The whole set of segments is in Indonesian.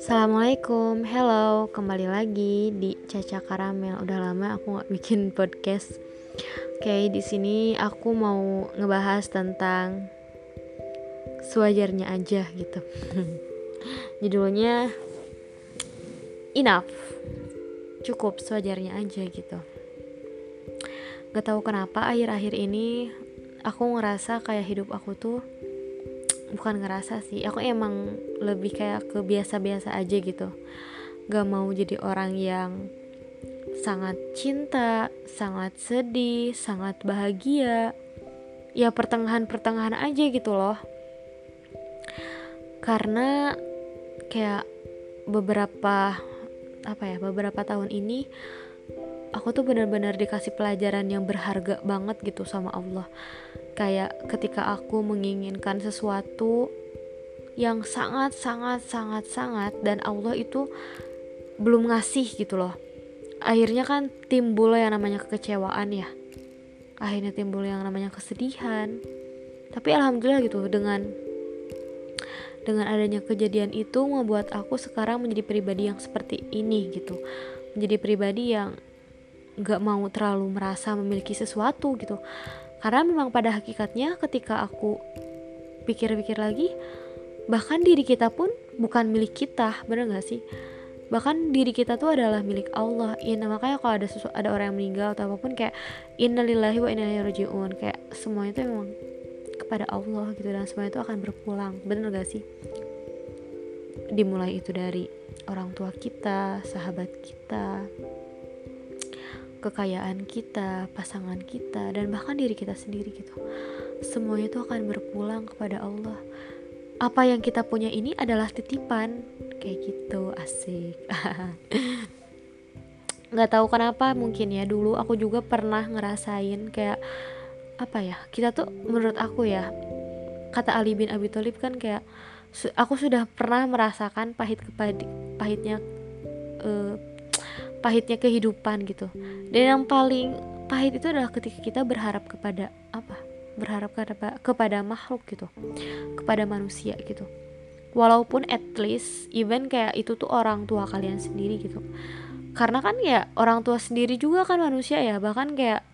Assalamualaikum, hello, kembali lagi di Caca Karamel. Udah lama aku nggak bikin podcast. Oke, di sini aku mau ngebahas tentang sewajarnya aja gitu. Judulnya Enough. Cukup sewajarnya aja gitu. Gak tahu kenapa akhir-akhir ini aku ngerasa kayak hidup aku tuh bukan ngerasa sih. Aku emang lebih kayak ke biasa-biasa aja gitu. Gak mau jadi orang yang sangat cinta sangat sedih sangat bahagia. Ya pertengahan-pertengahan aja gitu loh. Karena kayak beberapa apa ya beberapa tahun ini aku tuh benar-benar dikasih pelajaran yang berharga banget gitu sama Allah. Kayak ketika aku menginginkan sesuatu yang sangat sangat sangat sangat dan Allah itu belum ngasih gitu loh. Akhirnya kan timbul yang namanya kekecewaan ya. Akhirnya timbul yang namanya kesedihan. Tapi alhamdulillah gitu dengan dengan adanya kejadian itu membuat aku sekarang menjadi pribadi yang seperti ini gitu. Menjadi pribadi yang gak mau terlalu merasa memiliki sesuatu gitu. Karena memang pada hakikatnya ketika aku pikir-pikir lagi bahkan diri kita pun bukan milik kita bener gak sih? Bahkan diri kita tuh adalah milik Allah. Ya makanya kalau ada sesu ada orang yang meninggal atau apa pun kayak innalillahi wa inna ilaihi kayak semua itu memang kepada Allah gitu dan semua itu akan berpulang. Bener gak sih? Dimulai itu dari orang tua kita sahabat kita kekayaan kita, pasangan kita, dan bahkan diri kita sendiri gitu. Semuanya itu akan berpulang kepada Allah. Apa yang kita punya ini adalah titipan, kayak gitu, asik. Gak tahu kenapa mungkin ya dulu aku juga pernah ngerasain kayak apa ya kita tuh menurut aku ya kata Ali bin Abi Thalib kan kayak aku sudah pernah merasakan pahit kepada pahitnya uh, pahitnya kehidupan gitu. Dan yang paling pahit itu adalah ketika kita berharap kepada apa? Berharap kepada kepada makhluk gitu. Kepada manusia gitu. Walaupun at least even kayak itu tuh orang tua kalian sendiri gitu. Karena kan ya orang tua sendiri juga kan manusia ya. Bahkan kayak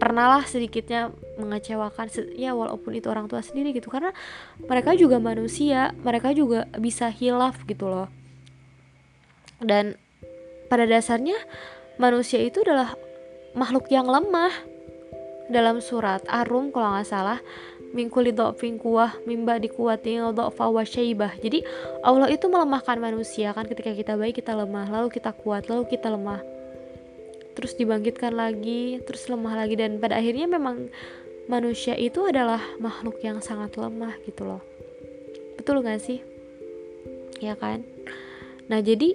pernah lah sedikitnya mengecewakan ya walaupun itu orang tua sendiri gitu. Karena mereka juga manusia mereka juga bisa hilaf gitu loh. Dan pada dasarnya manusia itu adalah makhluk yang lemah. Dalam surat Arum kalau nggak salah mingkuli kuah mimba wa syaibah. Jadi Allah itu melemahkan manusia kan? Ketika kita baik kita lemah. Lalu kita kuat lalu kita lemah. Terus dibangkitkan lagi terus lemah lagi. Dan pada akhirnya memang manusia itu adalah makhluk yang sangat lemah gitu loh. Betul gak sih? Ya kan? Nah jadi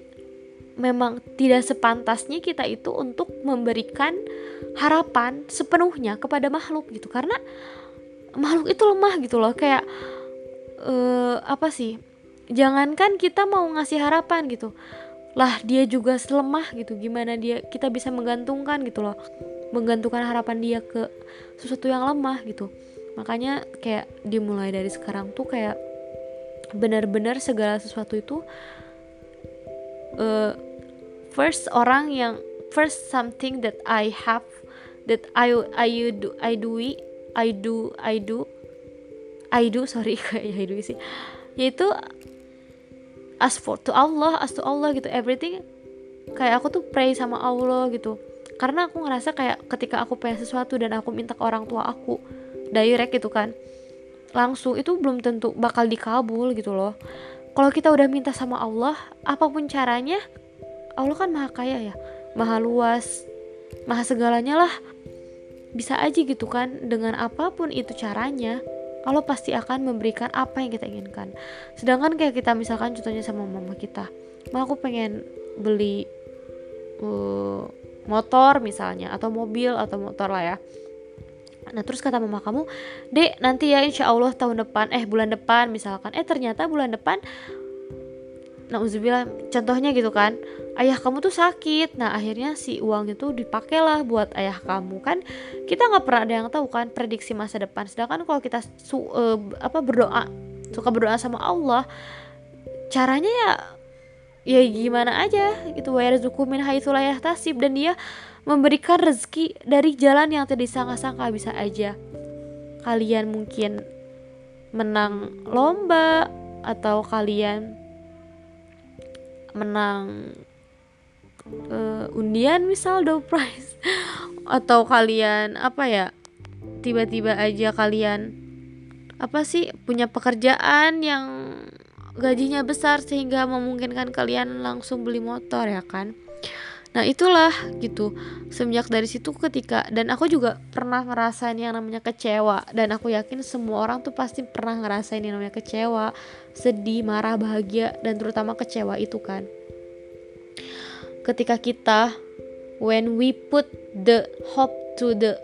memang tidak sepantasnya kita itu untuk memberikan harapan sepenuhnya kepada makhluk gitu. Karena makhluk itu lemah gitu loh. Kayak uh, apa sih? Jangankan kita mau ngasih harapan gitu. Lah dia juga selemah gitu. Gimana dia kita bisa menggantungkan gitu loh. Menggantungkan harapan dia ke sesuatu yang lemah gitu. Makanya kayak dimulai dari sekarang tuh kayak benar-benar segala sesuatu itu uh, first orang yang first something that I have that I I do I do I do I do I do sorry kayak I do sih. Yaitu as for to Allah as to Allah gitu everything kayak aku tuh pray sama Allah gitu. Karena aku ngerasa kayak ketika aku pengen sesuatu dan aku minta ke orang tua aku direct gitu kan langsung itu belum tentu bakal dikabul gitu loh kalau kita udah minta sama Allah apa pun caranya Allah kan maha kaya ya. Maha luas maha segalanya lah. Bisa aja gitu kan dengan apa pun itu caranya Allah pasti akan memberikan apa yang kita inginkan. Sedangkan kayak kita misalkan contohnya sama mama kita. Ma aku pengen beli uh, motor misalnya atau mobil atau motor lah ya Nah terus kata mama kamu Dek nanti ya insya Allah tahun depan Eh bulan depan misalkan. Eh ternyata bulan depan nauzubillah contohnya gitu kan ayah kamu tuh sakit. Nah akhirnya si uang itu dipakailah buat ayah kamu. Kan kita nggak pernah ada yang tahu kan prediksi masa depan. Sedangkan kalau kita su uh, apa berdoa suka berdoa sama Allah caranya ya ya gimana aja gitu. Wa yarzuqu min haitsu tasib dan dia memberikan rezeki dari jalan yang tidak disangka-sangka. Bisa aja kalian mungkin menang lomba atau kalian menang uh, undian misal door prize. Atau kalian apa ya tiba-tiba aja kalian apa sih punya pekerjaan yang gajinya besar sehingga memungkinkan kalian langsung beli motor ya kan? Nah itulah gitu. Semenjak dari situ ketika Dan aku juga pernah ngerasain yang namanya kecewa. Dan aku yakin semua orang tuh pasti pernah ngerasain yang namanya kecewa Sedih, marah, bahagia Dan terutama kecewa itu kan. Ketika kita When we put the hope to the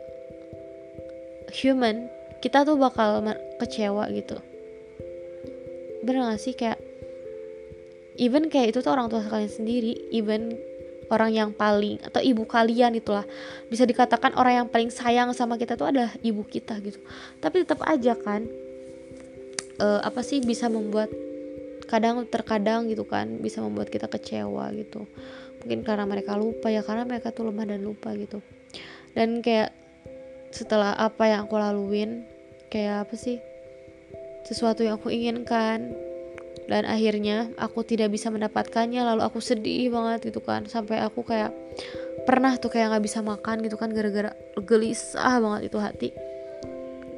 human Kita tuh bakal kecewa gitu Bener gak sih? Kayak Even kayak itu tuh orang tua kalian sendiri Even orang yang paling atau ibu kalian itulah bisa dikatakan orang yang paling sayang sama kita tuh adalah ibu kita gitu. Tapi tetap aja kan uh, apa sih bisa membuat kadang terkadang gitu kan bisa membuat kita kecewa gitu. Mungkin karena mereka lupa ya karena mereka tuh lemah dan lupa gitu. Dan kayak setelah apa yang aku laluin kayak apa sih sesuatu yang aku inginkan. Dan akhirnya aku tidak bisa mendapatkannya. Lalu aku sedih banget gitu kan. Sampai aku kayak pernah tuh kayak nggak bisa makan gitu kan. Gara-gara gelisah banget itu hati.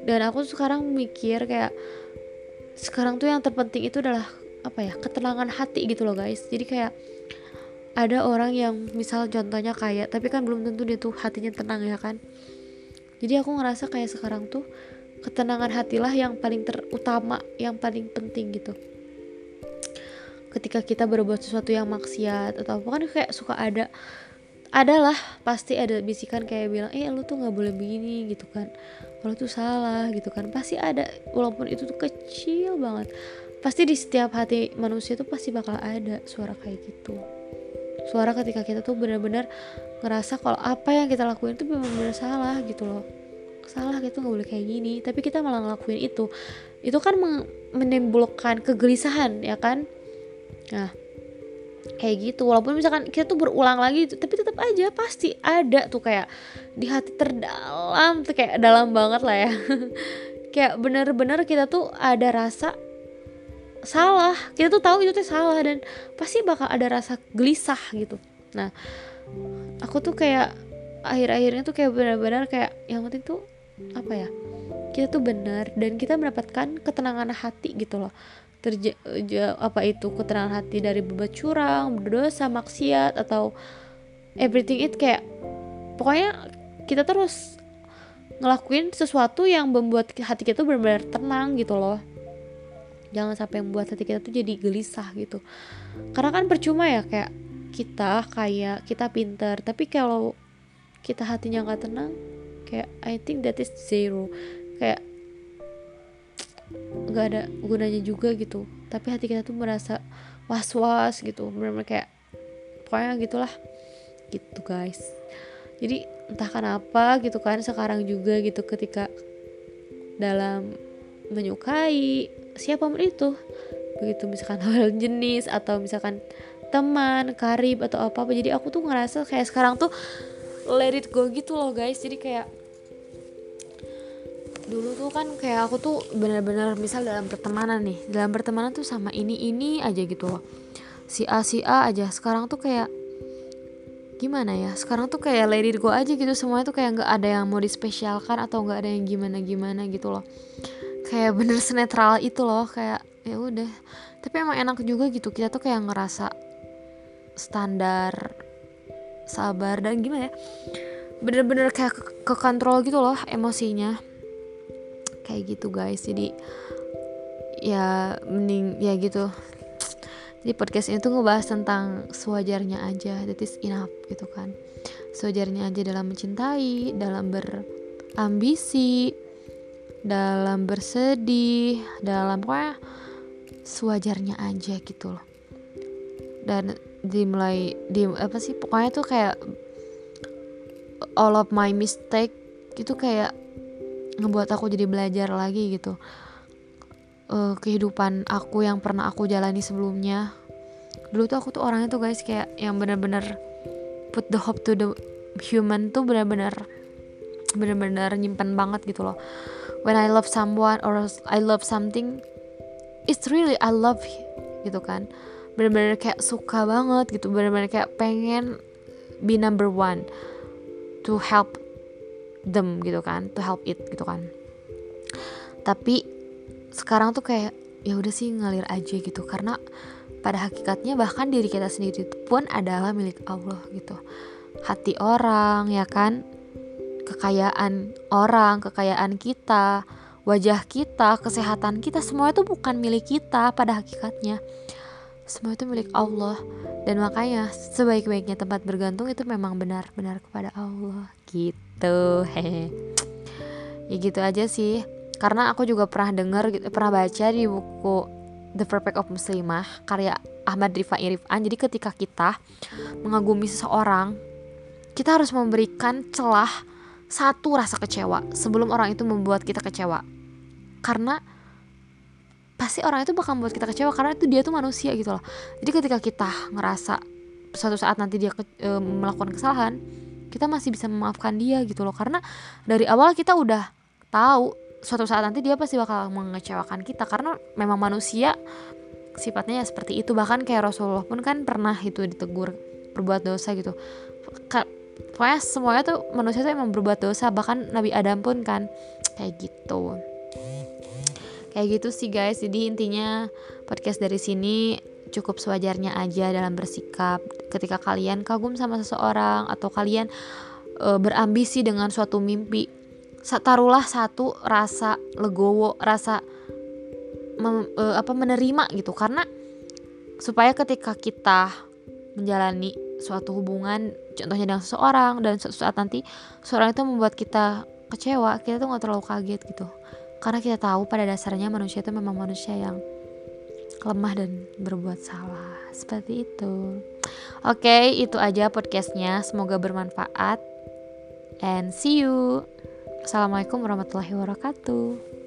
Dan aku sekarang mikir kayak sekarang tuh yang terpenting itu adalah apa ya? Ketenangan hati gitu loh guys. Jadi kayak ada orang yang misal contohnya kayak tapi kan belum tentu dia tuh hatinya tenang ya kan. Jadi aku ngerasa kayak sekarang tuh ketenangan hatilah yang paling terutama yang paling penting gitu. Ketika kita berbuat sesuatu yang maksiat atau apa kan kayak suka ada adalah pasti ada bisikan kayak bilang eh lu tuh nggak boleh begini gitu kan. Kalau tuh salah gitu kan. Pasti ada walaupun itu tuh kecil banget pasti di setiap hati manusia tuh pasti bakal ada suara kayak gitu. Suara ketika kita tuh benar-benar ngerasa kalau apa yang kita lakuin itu benar-benar salah gitu loh salah gitu nggak boleh kayak gini. Tapi kita malah ngelakuin itu. Itu kan menimbulkan kegelisahan ya kan? Nah kayak gitu. Walaupun misalkan kita tuh berulang lagi tapi tetap aja pasti ada tuh kayak di hati terdalam tuh kayak dalam banget lah ya. Kayak bener-bener kita tuh ada rasa salah. Kita tuh tahu itu tuh salah dan pasti bakal ada rasa gelisah gitu. Nah aku tuh kayak akhir-akhirnya tuh kayak benar-benar kayak yang penting tuh apa ya? Kita tuh benar dan kita mendapatkan ketenangan hati gitu loh. Terja apa itu keterangan hati dari berbuat curang, berdosa, maksiat atau everything it kayak pokoknya kita terus ngelakuin sesuatu yang membuat hati kita tuh benar-benar tenang gitu loh. Jangan sampai membuat hati kita tuh jadi gelisah gitu. Karena kan percuma ya kayak kita kayak kita pinter tapi kalau kita hatinya nggak tenang kayak I think that is zero. Kayak nggak ada gunanya juga gitu. Tapi hati kita tuh merasa was was gitu. Benar-benar kayak pokoknya gitulah. Gitu guys. Jadi entah kenapa gitu kan sekarang juga gitu ketika dalam menyukai siapa pun itu. Begitu misalkan hal jenis atau misalkan teman karib atau apa apa jadi aku tuh ngerasa kayak sekarang tuh let it go gitu loh guys. Jadi kayak dulu tuh kan kayak aku tuh benar-benar misal dalam pertemanan nih dalam pertemanan tuh sama ini ini aja gitu loh. Si A si A aja. Sekarang tuh kayak gimana ya? Sekarang tuh kayak lady go aja gitu. Semuanya tuh kayak nggak ada yang mau dispesialkan atau nggak ada yang gimana gimana gitu loh. Kayak bener senetral itu loh. Kayak ya udah. Tapi emang enak juga gitu. Kita tuh kayak ngerasa standar sabar dan gimana ya bener-bener kayak ke, ke kontrol gitu loh emosinya. Kayak gitu guys. Jadi ya mending ya gitu. Jadi podcast ini tuh ngebahas tentang sewajarnya aja. That is enough gitu kan. Sewajarnya aja dalam mencintai dalam berambisi dalam bersedih dalam pokoknya sewajarnya aja gitu loh. Dan dimulai di apa sih pokoknya tuh kayak all of my mistake itu kayak ngebuat aku jadi belajar lagi gitu. Uh, kehidupan aku yang pernah aku jalani sebelumnya. Dulu tuh aku tuh orangnya tuh guys kayak yang bener-bener put the hope to the human tuh bener-bener bener-bener nyimpen banget gitu loh. When I love someone or I love something it's really I love gitu kan bener-bener kayak suka banget gitu bener-bener kayak pengen be number one to help them gitu kan to help it gitu kan. Tapi sekarang tuh kayak ya udah sih ngalir aja gitu karena pada hakikatnya bahkan diri kita sendiri pun adalah milik Allah gitu. Hati orang ya kan? Kekayaan orang kekayaan kita wajah kita kesehatan kita semua itu bukan milik kita pada hakikatnya semua itu milik Allah. Dan makanya sebaik-baiknya tempat bergantung itu memang benar-benar kepada Allah. Gitu. Hehe. Ya gitu aja sih. Karena aku juga pernah dengar gitu, pernah baca di buku The Perfect of Muslimah karya Ahmad Rifai Rifan. Jadi ketika kita mengagumi seseorang kita harus memberikan celah satu rasa kecewa sebelum orang itu membuat kita kecewa. Karena pasti orang itu bakal membuat kita kecewa karena itu dia tuh manusia gitu loh. Jadi ketika kita ngerasa suatu saat nanti dia ke, e, melakukan kesalahan kita masih bisa memaafkan dia gitu loh. Karena dari awal kita udah tahu suatu saat nanti dia pasti bakal mengecewakan kita. Karena memang manusia sifatnya ya seperti itu. Bahkan kayak Rasulullah pun kan pernah itu ditegur berbuat dosa gitu. Pokoknya semuanya tuh manusia tuh emang berbuat dosa. Bahkan Nabi Adam pun kan kayak gitu kayak gitu sih guys. Jadi intinya podcast dari sini cukup sewajarnya aja dalam bersikap. Ketika kalian kagum sama seseorang atau kalian e, berambisi dengan suatu mimpi taruhlah satu rasa legowo rasa mem, uh, apa menerima gitu. Karena supaya ketika kita menjalani suatu hubungan contohnya dengan seseorang dan suatu saat nanti seorang itu membuat kita kecewa kita tuh nggak terlalu kaget gitu karena kita tahu pada dasarnya manusia itu memang manusia yang lemah dan berbuat salah. Seperti itu. Oke itu aja podcastnya. Semoga bermanfaat. And see you. Assalamualaikum warahmatullahi wabarakatuh.